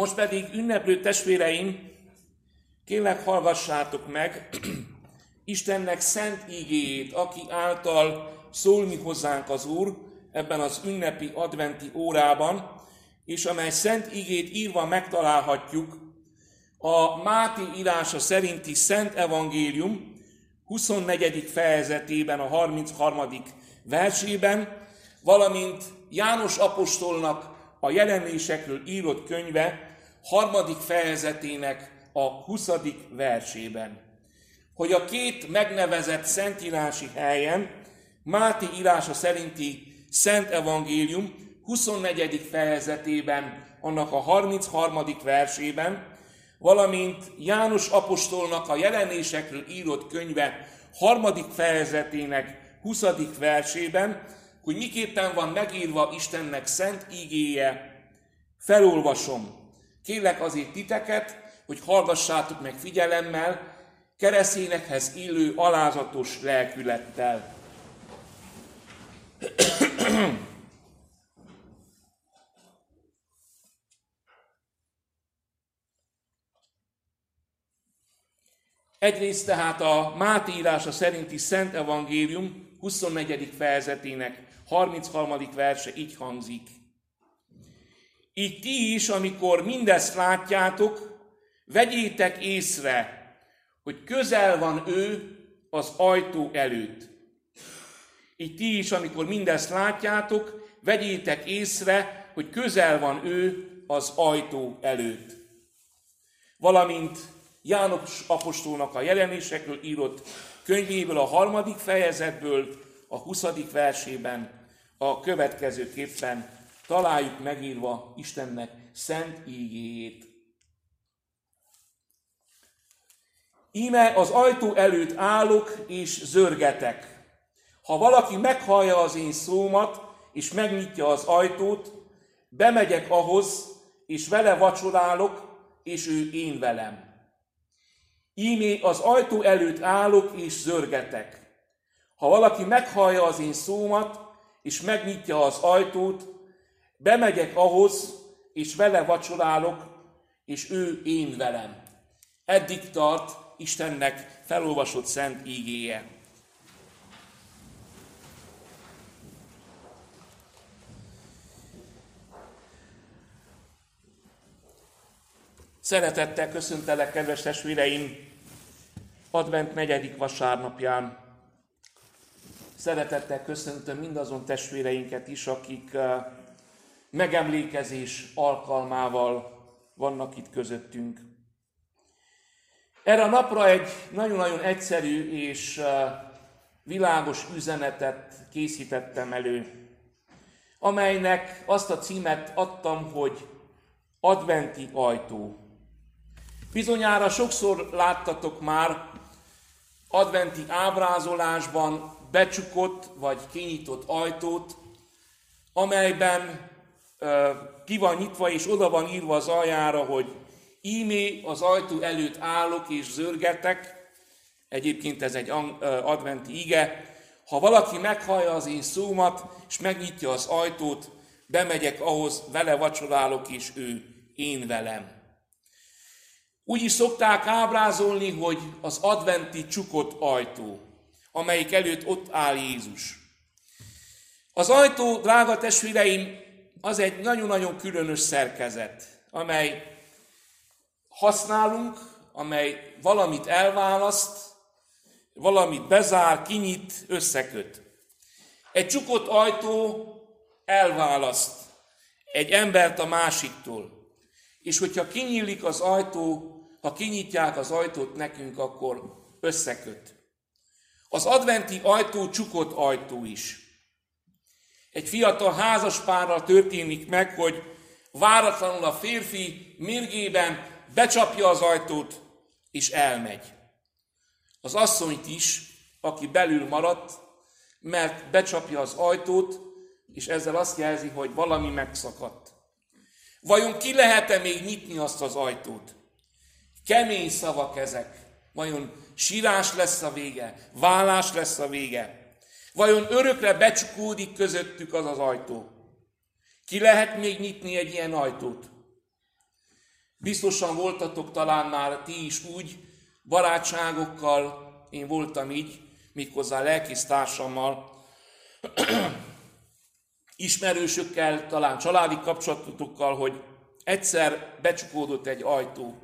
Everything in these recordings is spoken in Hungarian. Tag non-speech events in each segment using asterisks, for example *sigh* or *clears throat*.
Most pedig ünneplő testvéreim, kérlek hallgassátok meg *clears throat* Istennek szent ígéjét, aki által szólni hozzánk az Úr ebben az ünnepi adventi órában, és amely szent ígét írva megtalálhatjuk a Máté írása szerinti Szent Evangélium 24. fejezetében, a 33. versében, valamint János apostolnak a jelenésekről írott könyve harmadik fejezetének a 20. versében. Hogy a két megnevezett szentírási helyen, Máté írása szerinti Szent Evangélium 24. fejezetében, annak a 33. versében, valamint János apostolnak a jelenésekről írott könyve harmadik fejezetének 20. versében, hogy miképpen van megírva Istennek szent ígéje, felolvasom. Kérlek azért titeket, hogy hallgassátok meg figyelemmel, keresztényekhez illő alázatos lelkülettel. Egyrészt tehát a Máté írása szerinti Szent Evangélium 24. fejezetének 33. verse így hangzik. Így ti is, amikor mindezt látjátok, vegyétek észre, hogy közel van ő az ajtó előtt. Így ti is, amikor mindezt látjátok, vegyétek észre, hogy közel van ő az ajtó előtt. Valamint János apostolnak a jelenésekről írott könyvéből a harmadik fejezetből, a 20. versében a következőképpen találjuk megírva Istennek szent ígéjét. Íme az ajtó előtt állok és zörgetek. Ha valaki meghallja az én szómat, és megnyitja az ajtót, bemegyek ahhoz, és vele vacsorálok, és ő én velem. Ímé az ajtó előtt állok és zörgetek. Ha valaki meghallja az én szómat, és megnyitja az ajtót, bemegyek ahhoz, és vele vacsorálok, és ő én velem. Eddig tart Istennek felolvasott szent ígéje. Szeretettel köszöntelek, kedves testvéreim, advent negyedik vasárnapján. Szeretettel köszöntöm mindazon testvéreinket is, akik eh, megemlékezés alkalmával vannak itt közöttünk. Erre a napra egy nagyon-nagyon egyszerű és eh, világos üzenetet készítettem elő, amelynek azt a címet adtam, hogy adventi ajtó. Bizonyára sokszor láttatok már adventi ábrázolásban becsukott vagy kinyitott ajtót, amelyben ki van nyitva és oda van írva az aljára, hogy ímé az ajtó előtt állok és zörgetek, egyébként ez egy adventi ige, ha valaki meghallja az én szómat, és megnyitja az ajtót, bemegyek ahhoz, vele vacsorálok, és ő én velem. Úgy is szokták ábrázolni, hogy az adventi csukott ajtó, amelyik előtt ott áll Jézus. Az ajtó, drága testvéreim, az egy nagyon-nagyon különös szerkezet, amely használunk, amely valamit elválaszt, valamit bezár, kinyit, összeköt. Egy csukott ajtó elválaszt egy embert a másiktól. És hogyha kinyílik az ajtó, ha kinyitják az ajtót nekünk, akkor összeköt. Az adventi ajtó csukott ajtó is. Egy fiatal házaspárral történik meg, hogy váratlanul a férfi mérgében becsapja az ajtót, és elmegy. Az asszonyt is, aki belül maradt, mert becsapja az ajtót, és ezzel azt jelzi, hogy valami megszakadt. Vajon ki lehet-e még nyitni azt az ajtót? Kemény szavak ezek. Vajon sírás lesz a vége? Vállás lesz a vége? Vajon örökre becsukódik közöttük az az ajtó? Ki lehet még nyitni egy ilyen ajtót? Biztosan voltatok talán már ti is úgy, barátságokkal, én voltam így, méghozzá lelkész társammal, *clears throat* ismerősökkel, talán családi kapcsolatokkal, hogy egyszer becsukódott egy ajtó,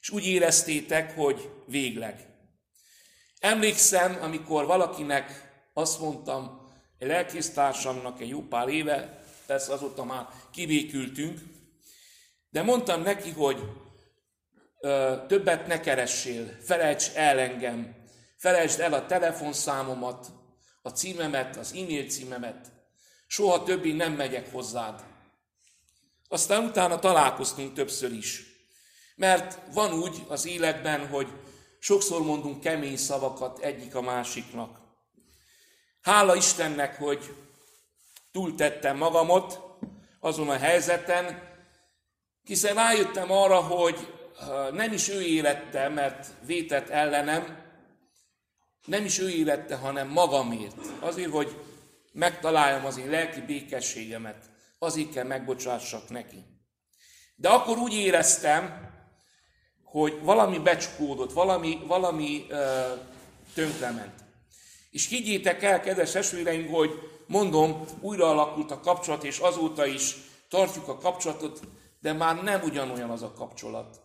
és úgy éreztétek, hogy végleg. Emlékszem, amikor valakinek azt mondtam, egy lelkésztársamnak egy jó pár éve, persze azóta már kivékültünk, de mondtam neki, hogy ö, többet ne keressél, felejts el engem, felejtsd el a telefonszámomat, a címemet, az e-mail címemet, soha többé nem megyek hozzád. Aztán utána találkoztunk többször is. Mert van úgy az életben, hogy sokszor mondunk kemény szavakat egyik a másiknak. Hála Istennek, hogy túltettem magamot azon a helyzeten, hiszen rájöttem arra, hogy nem is ő élette, mert vétett ellenem, nem is ő élette, hanem magamért. Azért, hogy megtaláljam az én lelki békességemet, azért kell megbocsássak neki. De akkor úgy éreztem, hogy valami becsukódott, valami, valami ö, tönkrement. És higgyétek el, kedves esvéreim, hogy mondom, újra alakult a kapcsolat, és azóta is tartjuk a kapcsolatot, de már nem ugyanolyan az a kapcsolat.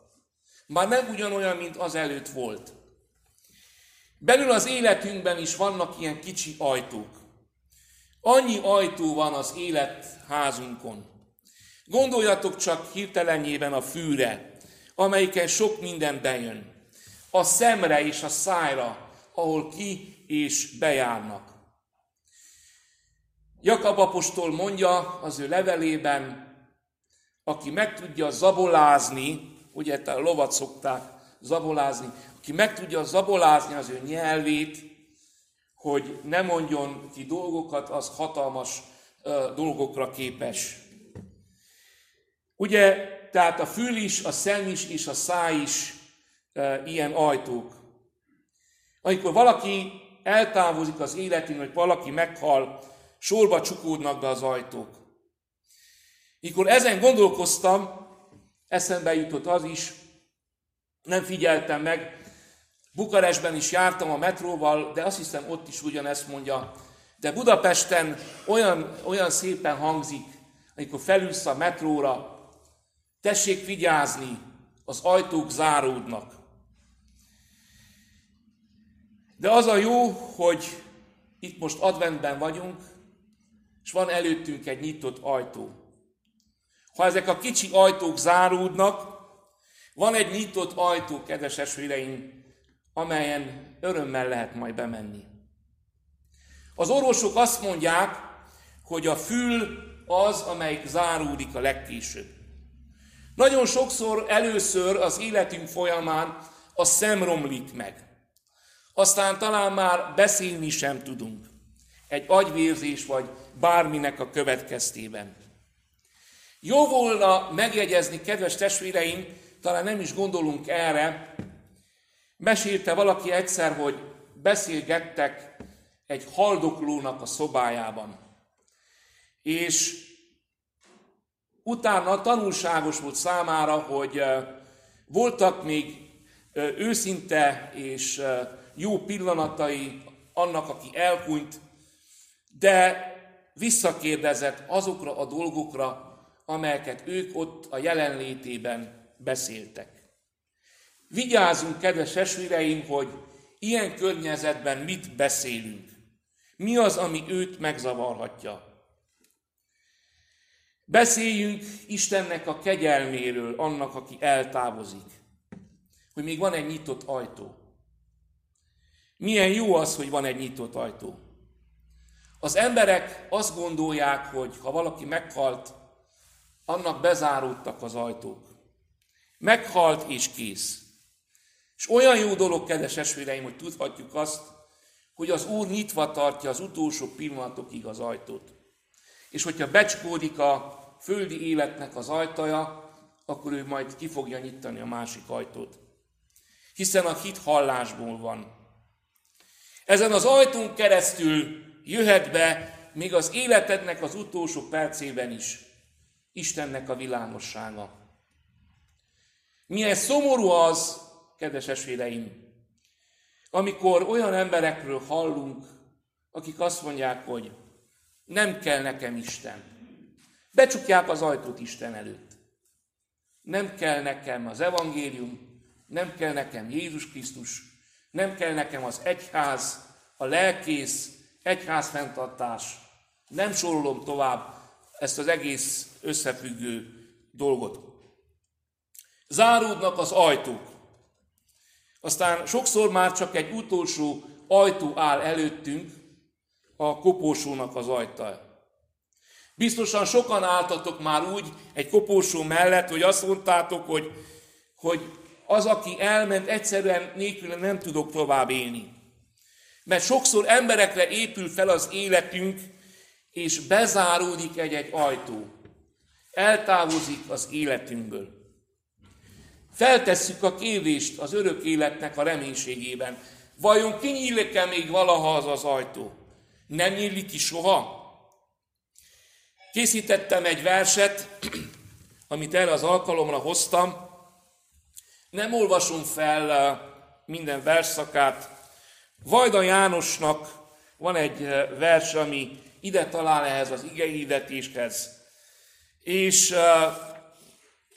Már nem ugyanolyan, mint az előtt volt. Belül az életünkben is vannak ilyen kicsi ajtók. Annyi ajtó van az életházunkon. Gondoljatok csak hirtelenjében a fűre, amelyiken sok minden bejön. A szemre és a szájra, ahol ki és bejárnak. Jakab apostol mondja az ő levelében, aki meg tudja zabolázni, ugye a lovat szokták zabolázni, aki meg tudja zabolázni az ő nyelvét, hogy ne mondjon ki dolgokat, az hatalmas uh, dolgokra képes. Ugye, tehát a fül is, a szem is és a száj is uh, ilyen ajtók. Amikor valaki eltávozik az életén, hogy valaki meghal, sorba csukódnak be az ajtók. Mikor ezen gondolkoztam, eszembe jutott az is, nem figyeltem meg, Bukarestben is jártam a metróval, de azt hiszem ott is ugyanezt mondja. De Budapesten olyan, olyan szépen hangzik, amikor felülsz a metróra, tessék vigyázni, az ajtók záródnak. De az a jó, hogy itt most adventben vagyunk, és van előttünk egy nyitott ajtó. Ha ezek a kicsi ajtók záródnak, van egy nyitott ajtó, kedves esvéreim, amelyen örömmel lehet majd bemenni. Az orvosok azt mondják, hogy a fül az, amelyik záródik a legkésőbb. Nagyon sokszor először az életünk folyamán a szem romlik meg. Aztán talán már beszélni sem tudunk. Egy agyvérzés vagy bárminek a következtében. Jó volna megjegyezni, kedves testvéreim, talán nem is gondolunk erre, Mesélte valaki egyszer, hogy beszélgettek egy haldoklónak a szobájában. És utána tanulságos volt számára, hogy voltak még őszinte és jó pillanatai annak, aki elhunyt, de visszakérdezett azokra a dolgokra, amelyeket ők ott a jelenlétében beszéltek. Vigyázzunk, kedves esvéreim, hogy ilyen környezetben mit beszélünk. Mi az, ami őt megzavarhatja. Beszéljünk Istennek a kegyelméről, annak, aki eltávozik. Hogy még van egy nyitott ajtó. Milyen jó az, hogy van egy nyitott ajtó. Az emberek azt gondolják, hogy ha valaki meghalt, annak bezáródtak az ajtók. Meghalt és kész. És olyan jó dolog, kedves esvéreim, hogy tudhatjuk azt, hogy az Úr nyitva tartja az utolsó pillanatokig az ajtót. És hogyha becsukódik a földi életnek az ajtaja, akkor ő majd ki fogja nyitani a másik ajtót. Hiszen a hit hallásból van. Ezen az ajtón keresztül jöhet be még az életednek az utolsó percében is Istennek a világossága. Milyen szomorú az, kedves esvéreim, amikor olyan emberekről hallunk, akik azt mondják, hogy nem kell nekem Isten. Becsukják az ajtót Isten előtt. Nem kell nekem az evangélium, nem kell nekem Jézus Krisztus, nem kell nekem az egyház, a lelkész, egyház fenntartás. Nem sorolom tovább ezt az egész összefüggő dolgot. Záródnak az ajtók. Aztán sokszor már csak egy utolsó ajtó áll előttünk, a koporsónak az ajtaja. Biztosan sokan álltatok már úgy egy koporsó mellett, hogy azt mondtátok, hogy, hogy az, aki elment, egyszerűen nélkül nem tudok tovább élni. Mert sokszor emberekre épül fel az életünk, és bezáródik egy-egy ajtó. Eltávozik az életünkből. Feltesszük a kérdést az örök életnek a reménységében. Vajon kinyílik-e még valaha az az ajtó? Nem nyílik ki soha? Készítettem egy verset, amit erre az alkalomra hoztam. Nem olvasom fel uh, minden versszakát. Vajda Jánosnak van egy uh, vers, ami ide talál ehhez az igehirdetéshez. És uh,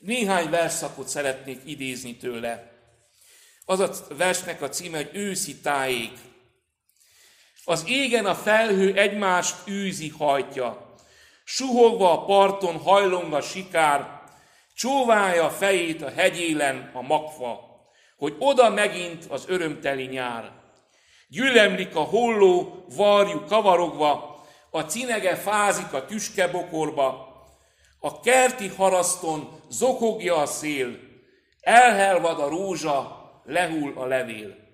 néhány verszakot szeretnék idézni tőle. Az a versnek a címe, hogy őszi tájék. Az égen a felhő egymást űzi hajtja, Suhogva a parton hajlong a sikár, csóválja a fejét a hegyélen a magfa, hogy oda megint az örömteli nyár. Gyülemlik a holló, varjú kavarogva, a cinege fázik a tüskebokorba, a kerti haraszton zokogja a szél, elhelvad a rózsa, lehull a levél.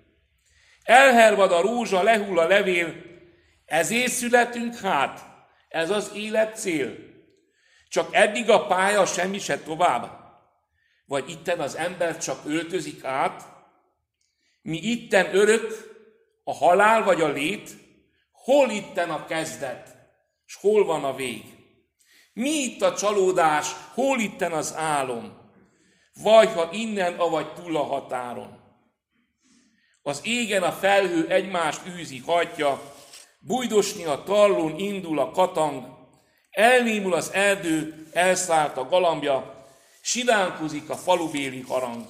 Elhelvad a rózsa, lehull a levél, ezért születünk hát, ez az élet cél. Csak eddig a pálya, semmi se tovább. Vagy itten az ember csak öltözik át, mi itten örök, a halál vagy a lét, hol itten a kezdet, és hol van a vég. Mi itt a csalódás, hol itten az álom, vagy ha innen avagy túl a határon. Az égen a felhő egymást űzi, hagyja, Bújdosni a tallón indul a katang, elnémul az erdő, elszállt a galambja, silánkozik a falubéli harang.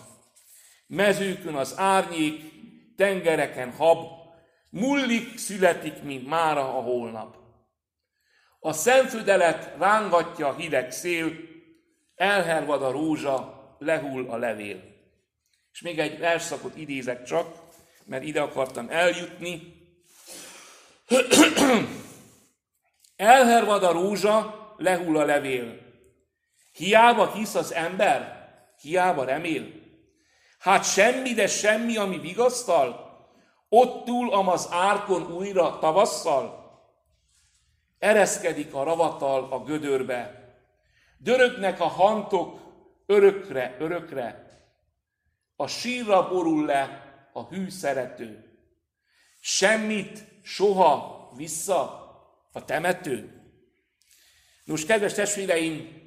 Mezőkön az árnyék, tengereken hab, mullik, születik, mint mára a holnap. A szemfüdelet rángatja a hideg szél, elhervad a rózsa, lehull a levél. És még egy verszakot idézek csak, mert ide akartam eljutni. *clears throat* Elhervad a rózsa, lehull a levél. Hiába hisz az ember, hiába remél. Hát semmi, de semmi, ami vigasztal, ott túl amaz árkon újra tavasszal. Ereszkedik a ravatal a gödörbe, dörögnek a hantok örökre, örökre. A sírra borul le a hű szerető. Semmit soha vissza a temető? Nos, kedves testvéreim,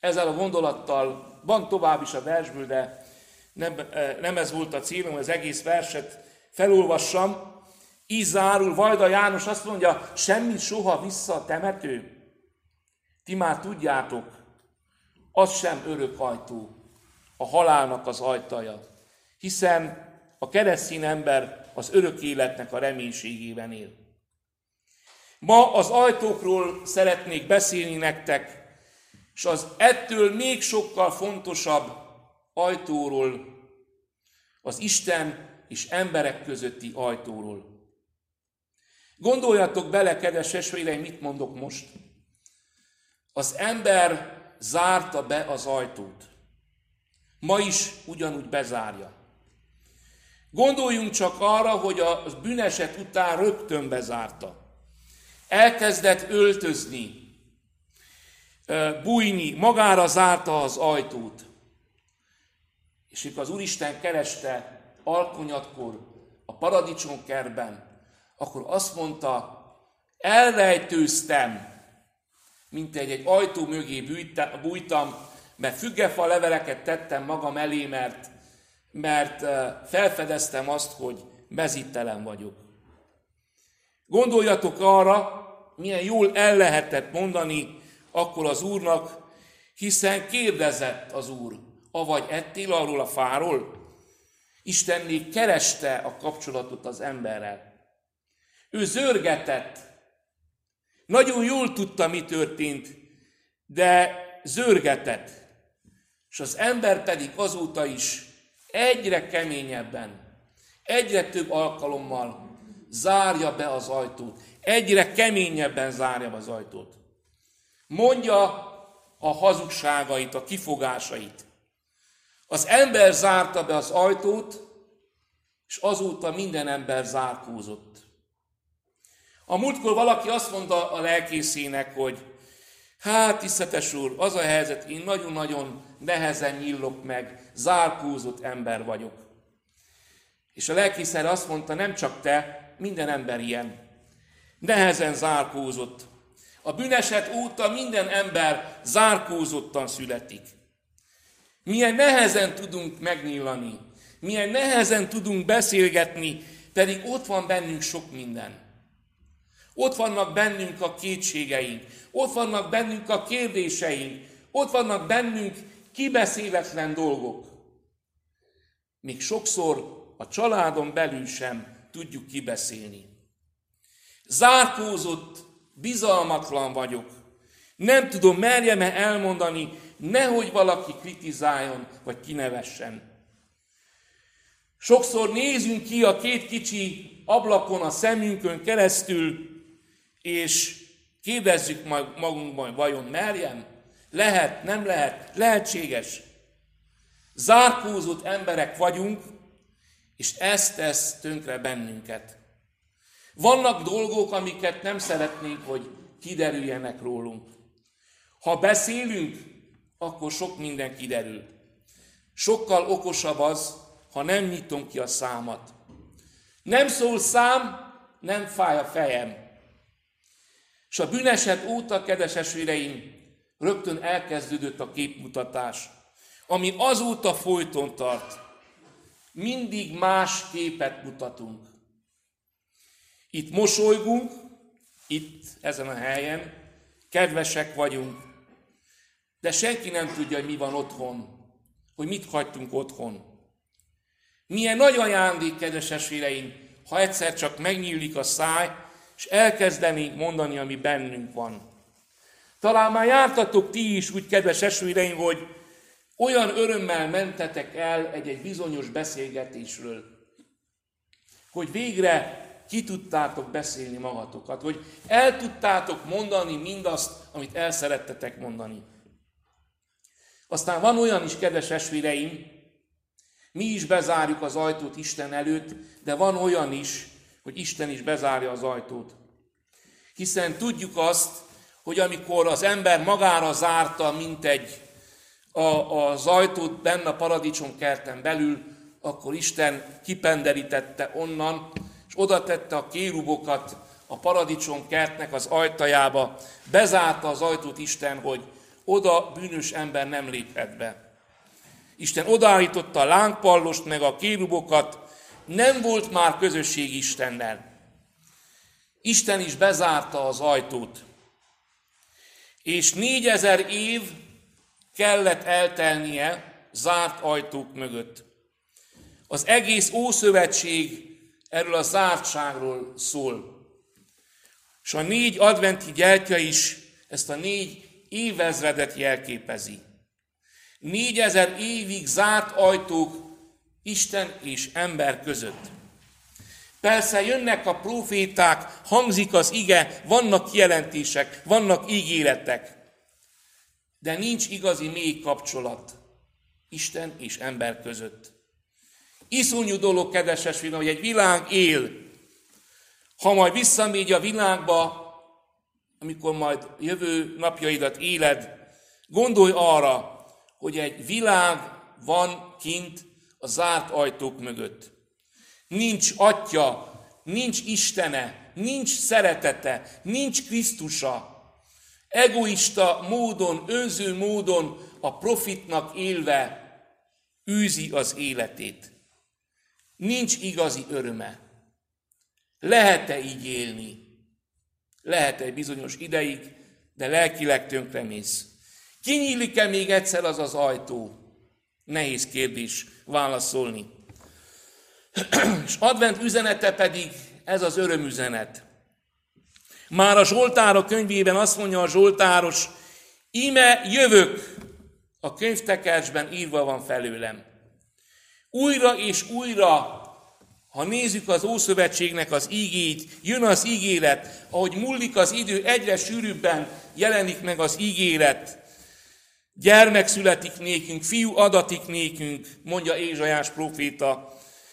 ezzel a gondolattal van tovább is a versből, de nem, eh, nem ez volt a célom, az egész verset felolvassam. Így zárul, Vajda János azt mondja, semmi soha vissza a temető. Ti már tudjátok, az sem örök ajtó, a halálnak az ajtaja. Hiszen a keresztény ember az örök életnek a reménységében él. Ma az ajtókról szeretnék beszélni nektek, és az ettől még sokkal fontosabb ajtóról, az Isten és emberek közötti ajtóról. Gondoljatok bele, kedves esvéreim, mit mondok most. Az ember zárta be az ajtót. Ma is ugyanúgy bezárja. Gondoljunk csak arra, hogy a bűneset után rögtön bezárta. Elkezdett öltözni, bújni, magára zárta az ajtót. És mikor az Úristen kereste alkonyatkor a paradicsomkerben, akkor azt mondta, elrejtőztem, mint egy, egy ajtó mögé bújtam, mert függefa leveleket tettem magam elé, mert, mert felfedeztem azt, hogy mezittelen vagyok. Gondoljatok arra, milyen jól el lehetett mondani akkor az Úrnak, hiszen kérdezett az Úr, avagy ettél arról a fáról? Isten még kereste a kapcsolatot az emberrel. Ő zörgetett. Nagyon jól tudta, mi történt, de zörgetett. És az ember pedig azóta is egyre keményebben, egyre több alkalommal zárja be az ajtót. Egyre keményebben zárja be az ajtót. Mondja a hazugságait, a kifogásait. Az ember zárta be az ajtót, és azóta minden ember zárkózott. A múltkor valaki azt mondta a lelkészének, hogy hát, tisztetes úr, az a helyzet, én nagyon-nagyon nehezen nyillok meg, zárkózott ember vagyok. És a lelkész azt mondta, nem csak te, minden ember ilyen. Nehezen zárkózott. A bűneset óta minden ember zárkózottan születik. Milyen nehezen tudunk megnyílani, milyen nehezen tudunk beszélgetni, pedig ott van bennünk sok minden. Ott vannak bennünk a kétségeink, ott vannak bennünk a kérdéseink, ott vannak bennünk kibeszéletlen dolgok. Még sokszor a családon belül sem tudjuk kibeszélni. Zárkózott, bizalmatlan vagyok. Nem tudom, merjem-e elmondani, nehogy valaki kritizáljon, vagy kinevessen. Sokszor nézünk ki a két kicsi ablakon a szemünkön keresztül, és kérdezzük magunkban, vajon merjem? Lehet, nem lehet, lehetséges. Zárkózott emberek vagyunk, és ezt tesz tönkre bennünket. Vannak dolgok, amiket nem szeretnénk, hogy kiderüljenek rólunk. Ha beszélünk, akkor sok minden kiderül. Sokkal okosabb az, ha nem nyitom ki a számat. Nem szól szám, nem fáj a fejem. És a bűneset óta, kedves esvéreim, rögtön elkezdődött a képmutatás, ami azóta folyton tart. Mindig más képet mutatunk. Itt mosolygunk, itt, ezen a helyen, kedvesek vagyunk, de senki nem tudja, hogy mi van otthon, hogy mit hagytunk otthon. Milyen nagy ajándék, kedves esvéreim, ha egyszer csak megnyílik a száj, és elkezdenénk mondani, ami bennünk van. Talán már jártatok ti is úgy, kedves esvéreim, hogy olyan örömmel mentetek el egy-egy bizonyos beszélgetésről, hogy végre ki tudtátok beszélni magatokat, hogy el tudtátok mondani mindazt, amit el szerettetek mondani. Aztán van olyan is, kedves esvéreim, mi is bezárjuk az ajtót Isten előtt, de van olyan is, hogy Isten is bezárja az ajtót. Hiszen tudjuk azt, hogy amikor az ember magára zárta, mint egy a, az ajtót benne a paradicsom kerten belül, akkor Isten kipenderítette onnan, és oda tette a kérubokat a paradicsom kertnek az ajtajába, bezárta az ajtót Isten, hogy oda bűnös ember nem léphet be. Isten odaállította a lángpallost meg a kérubokat, nem volt már közösség Istennel. Isten is bezárta az ajtót. És négyezer év kellett eltelnie zárt ajtók mögött. Az egész Ószövetség erről a zártságról szól. És a négy adventi gyertya is ezt a négy évezredet jelképezi. Négyezer évig zárt ajtók Isten és ember között. Persze jönnek a proféták, hangzik az ige, vannak kijelentések, vannak ígéretek, de nincs igazi mély kapcsolat Isten és ember között. Iszonyú dolog, kedves hogy egy világ él. Ha majd visszamegy a világba, amikor majd jövő napjaidat éled, gondolj arra, hogy egy világ van kint a zárt ajtók mögött. Nincs atya, nincs Istene, nincs szeretete, nincs Krisztusa. Egoista módon, önző módon a profitnak élve űzi az életét. Nincs igazi öröme. Lehet-e így élni? Lehet egy bizonyos ideig, de lelkileg tönkremész. Kinyílik-e még egyszer az az ajtó? Nehéz kérdés válaszolni. *clears throat* És advent üzenete pedig ez az örömüzenet. Már a Zsoltárok könyvében azt mondja a Zsoltáros, ime jövök, a könyvtekercsben írva van felőlem. Újra és újra, ha nézzük az Ószövetségnek az ígét, jön az ígéret, ahogy múlik az idő, egyre sűrűbben jelenik meg az ígéret. Gyermek születik nékünk, fiú adatik nékünk, mondja Ézsajás proféta.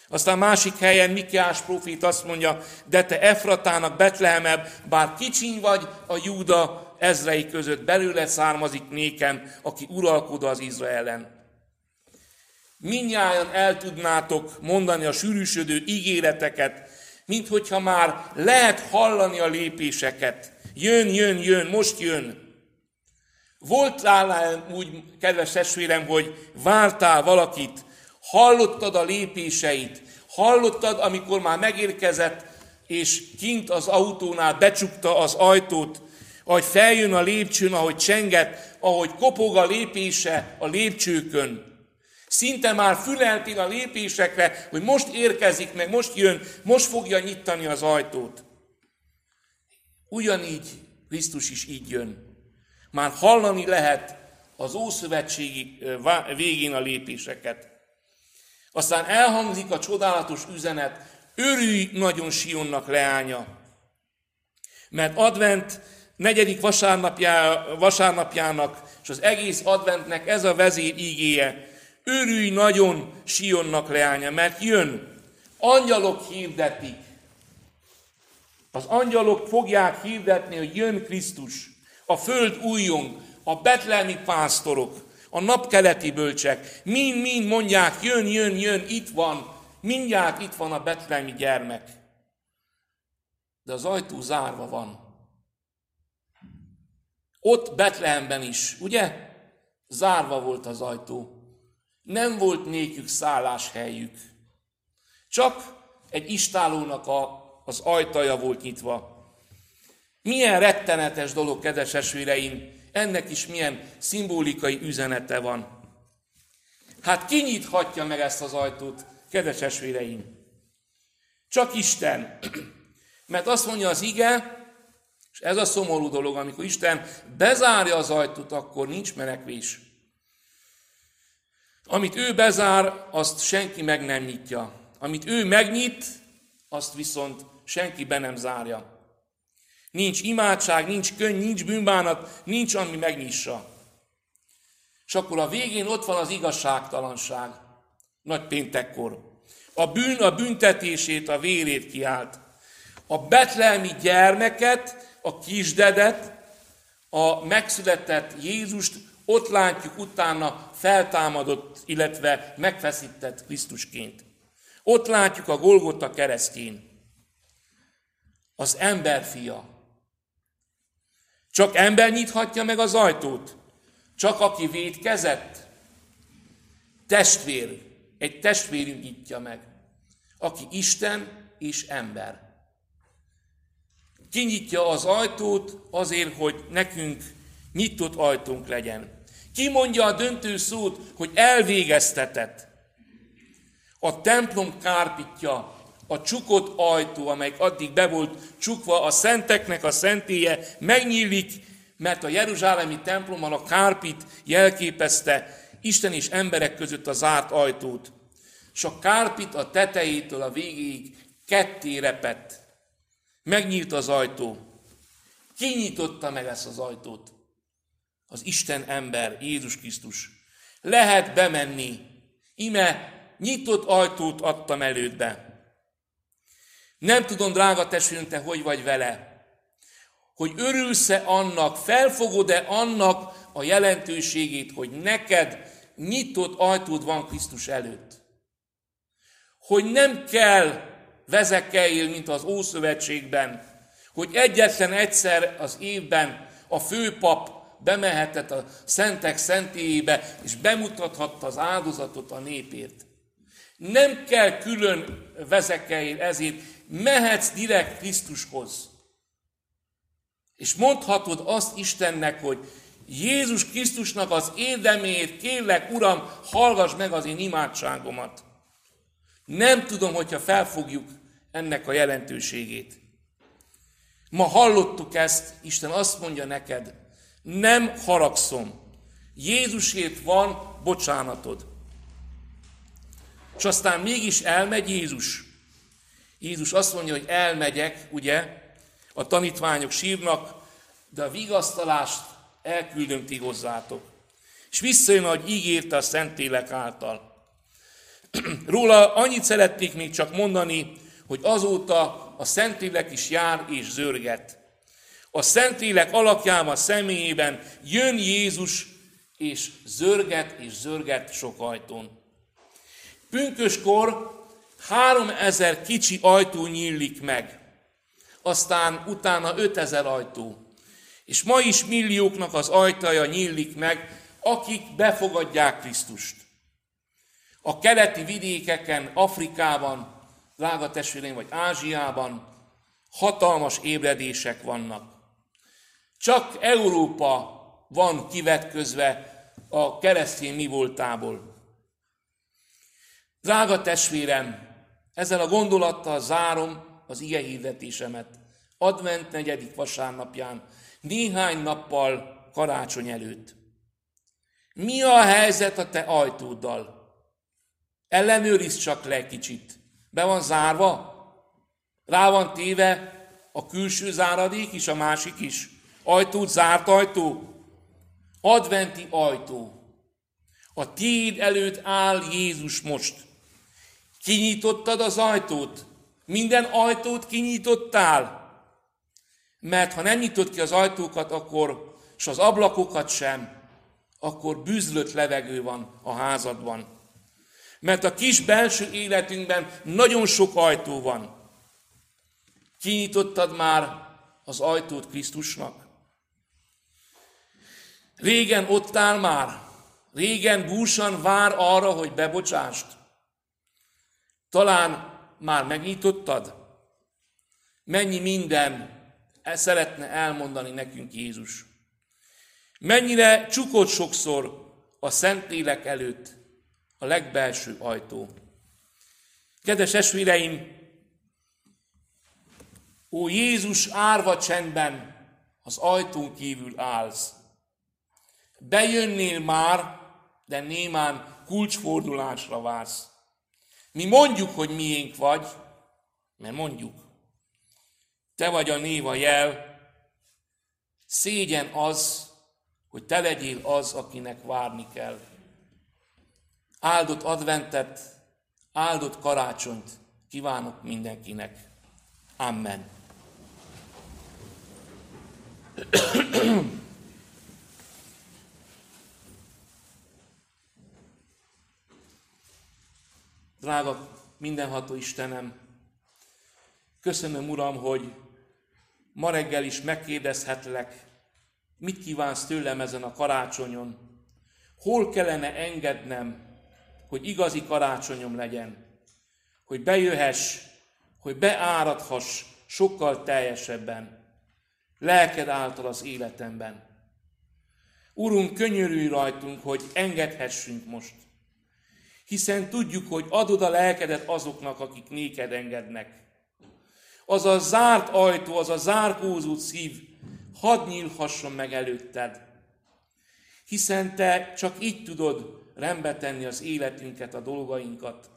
Aztán másik helyen Mikiás profét azt mondja, de te Efratának Betlehemebb, bár kicsiny vagy a Júda ezrei között, belőle származik nékem, aki uralkod az Izraelen. Mindnyájan el tudnátok mondani a sűrűsödő ígéreteket, mint hogyha már lehet hallani a lépéseket. Jön, jön, jön, most jön. Voltál úgy, kedves testvérem, hogy vártál valakit, hallottad a lépéseit, hallottad, amikor már megérkezett, és kint az autónál becsukta az ajtót, ahogy feljön a lépcsőn, ahogy csenget, ahogy kopog a lépése a lépcsőkön. Szinte már füleltél a lépésekre, hogy most érkezik meg, most jön, most fogja nyitani az ajtót. Ugyanígy Krisztus is így jön. Már hallani lehet az Ószövetségi végén a lépéseket. Aztán elhangzik a csodálatos üzenet, örülj nagyon Sionnak leánya. Mert advent negyedik vasárnapjá, vasárnapjának és az egész adventnek ez a vezér ígéje. Örülj nagyon Sionnak leánya, mert jön. Angyalok hirdetik. Az angyalok fogják hirdetni, hogy jön Krisztus. A föld újjong, a betlemi pásztorok, a napkeleti bölcsek, mind-mind mondják, jön, jön, jön, itt van, mindjárt itt van a betlemi gyermek. De az ajtó zárva van. Ott Betlehemben is, ugye? Zárva volt az ajtó. Nem volt nékük szálláshelyük. Csak egy istálónak a, az ajtaja volt nyitva. Milyen rettenetes dolog, kedves esvéreim, ennek is milyen szimbolikai üzenete van. Hát ki nyithatja meg ezt az ajtót, kedves esvéreim? Csak Isten. *clears throat* Mert azt mondja az ige, és ez a szomorú dolog, amikor Isten bezárja az ajtót, akkor nincs menekvés. Amit ő bezár, azt senki meg nem nyitja. Amit ő megnyit, azt viszont senki be nem zárja. Nincs imádság, nincs könny, nincs bűnbánat, nincs, ami megnyissa. És akkor a végén ott van az igazságtalanság, nagy péntekkor. A bűn a büntetését, a vérét kiált. A betlelmi gyermeket, a kisdedet, a megszületett Jézust ott látjuk utána feltámadott, illetve megfeszített Krisztusként. Ott látjuk a Golgota keresztjén. Az emberfia, csak ember nyithatja meg az ajtót. Csak aki védkezett. Testvér. Egy testvérünk nyitja meg. Aki Isten és ember. Kinyitja az ajtót azért, hogy nekünk nyitott ajtónk legyen. Ki mondja a döntő szót, hogy elvégeztetett. A templom kárpitja a csukott ajtó, amely addig be volt csukva, a szenteknek a szentélye megnyílik, mert a Jeruzsálemi templommal a kárpit jelképezte Isten és emberek között a zárt ajtót. És a kárpit a tetejétől a végéig ketté repett. Megnyílt az ajtó. Ki nyitotta meg ezt az ajtót? Az Isten ember, Jézus Krisztus. Lehet bemenni. Ime nyitott ajtót adtam elődbe. Nem tudom, drága testvérünk, te hogy vagy vele. Hogy örülsz-e annak, felfogod-e annak a jelentőségét, hogy neked nyitott ajtód van Krisztus előtt. Hogy nem kell vezekeljél, mint az Ószövetségben, hogy egyetlen egyszer az évben a főpap bemehetett a szentek szentélyébe, és bemutathatta az áldozatot a népért. Nem kell külön vezekelj ezért, mehetsz direkt Krisztushoz. És mondhatod azt Istennek, hogy Jézus Krisztusnak az érdemét, kérlek, Uram, hallgass meg az én imádságomat. Nem tudom, hogyha felfogjuk ennek a jelentőségét. Ma hallottuk ezt, Isten azt mondja neked, nem haragszom. Jézusért van bocsánatod. És aztán mégis elmegy Jézus. Jézus azt mondja, hogy elmegyek, ugye, a tanítványok sírnak, de a vigasztalást elküldöm ti hozzátok. És visszajön, ahogy ígérte a Szentélek által. *clears throat* Róla annyit szeretnék még csak mondani, hogy azóta a Szentlélek is jár és zörget. A Szentlélek alakjában, személyében jön Jézus, és zörget és zörget sok ajtón. Pünköskor három ezer kicsi ajtó nyílik meg, aztán utána ötezer ajtó. És ma is millióknak az ajtaja nyílik meg, akik befogadják Krisztust. A keleti vidékeken, Afrikában, drága testvéreim, vagy Ázsiában hatalmas ébredések vannak. Csak Európa van kivetközve a keresztény mi voltából. Drága testvérem, ezzel a gondolattal zárom az ige hirdetésemet. Advent negyedik vasárnapján, néhány nappal karácsony előtt. Mi a helyzet a te ajtóddal? Ellenőrizd csak le kicsit. Be van zárva? Rá van téve a külső záradék is, a másik is. Ajtót zárt ajtó. Adventi ajtó. A tiéd előtt áll Jézus most. Kinyitottad az ajtót? Minden ajtót kinyitottál? Mert ha nem nyitod ki az ajtókat, akkor, és az ablakokat sem, akkor bűzlött levegő van a házadban. Mert a kis belső életünkben nagyon sok ajtó van. Kinyitottad már az ajtót Krisztusnak? Régen ott áll már, régen búsan vár arra, hogy bebocsást. Talán már megnyitottad? Mennyi minden e szeretne elmondani nekünk Jézus. Mennyire csukott sokszor a Szentlélek előtt a legbelső ajtó. Kedves esvéreim, ó Jézus árva csendben az ajtón kívül állsz. Bejönnél már, de némán kulcsfordulásra vársz. Mi mondjuk, hogy miénk vagy, mert mondjuk. Te vagy a név a jel, szégyen az, hogy te legyél az, akinek várni kell. Áldott adventet, áldott karácsonyt kívánok mindenkinek. Amen. Drága mindenható Istenem, köszönöm Uram, hogy ma reggel is megkérdezhetlek, mit kívánsz tőlem ezen a karácsonyon, hol kellene engednem, hogy igazi karácsonyom legyen, hogy bejöhess, hogy beáradhass sokkal teljesebben, lelked által az életemben. Urunk, könyörülj rajtunk, hogy engedhessünk most, hiszen tudjuk, hogy adod a lelkedet azoknak, akik néked engednek. Az a zárt ajtó, az a zárkózó szív, hadd nyílhasson meg előtted. Hiszen te csak így tudod rendbe tenni az életünket, a dolgainkat.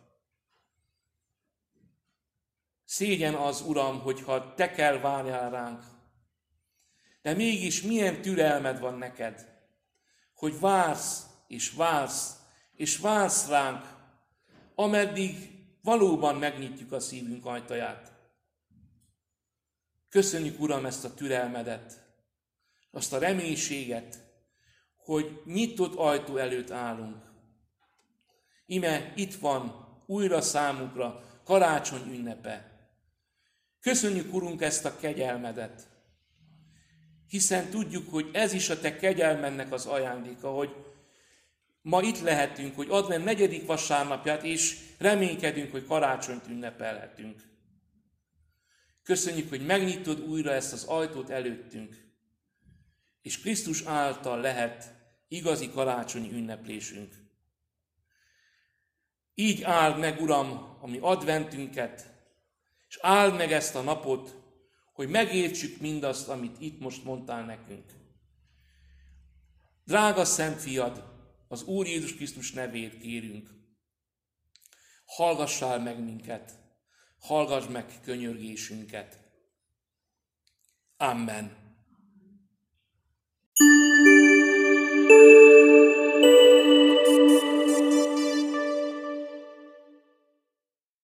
Szégyen az, Uram, hogyha te kell várjál ránk. De mégis milyen türelmed van neked, hogy vársz, és vársz, és vársz ránk, ameddig valóban megnyitjuk a szívünk ajtaját. Köszönjük, Uram, ezt a türelmedet, azt a reménységet, hogy nyitott ajtó előtt állunk. Ime itt van újra számukra karácsony ünnepe. Köszönjük, Urunk, ezt a kegyelmedet. hiszen tudjuk, hogy ez is a te kegyelmennek az ajándéka, hogy ma itt lehetünk, hogy advent negyedik vasárnapját, és reménykedünk, hogy karácsonyt ünnepelhetünk. Köszönjük, hogy megnyitod újra ezt az ajtót előttünk, és Krisztus által lehet igazi karácsonyi ünneplésünk. Így áld meg, Uram, a mi adventünket, és áld meg ezt a napot, hogy megértsük mindazt, amit itt most mondtál nekünk. Drága Szent Fiad, az Úr Jézus Krisztus nevét kérünk. Hallgassál meg minket, hallgass meg könyörgésünket. Amen.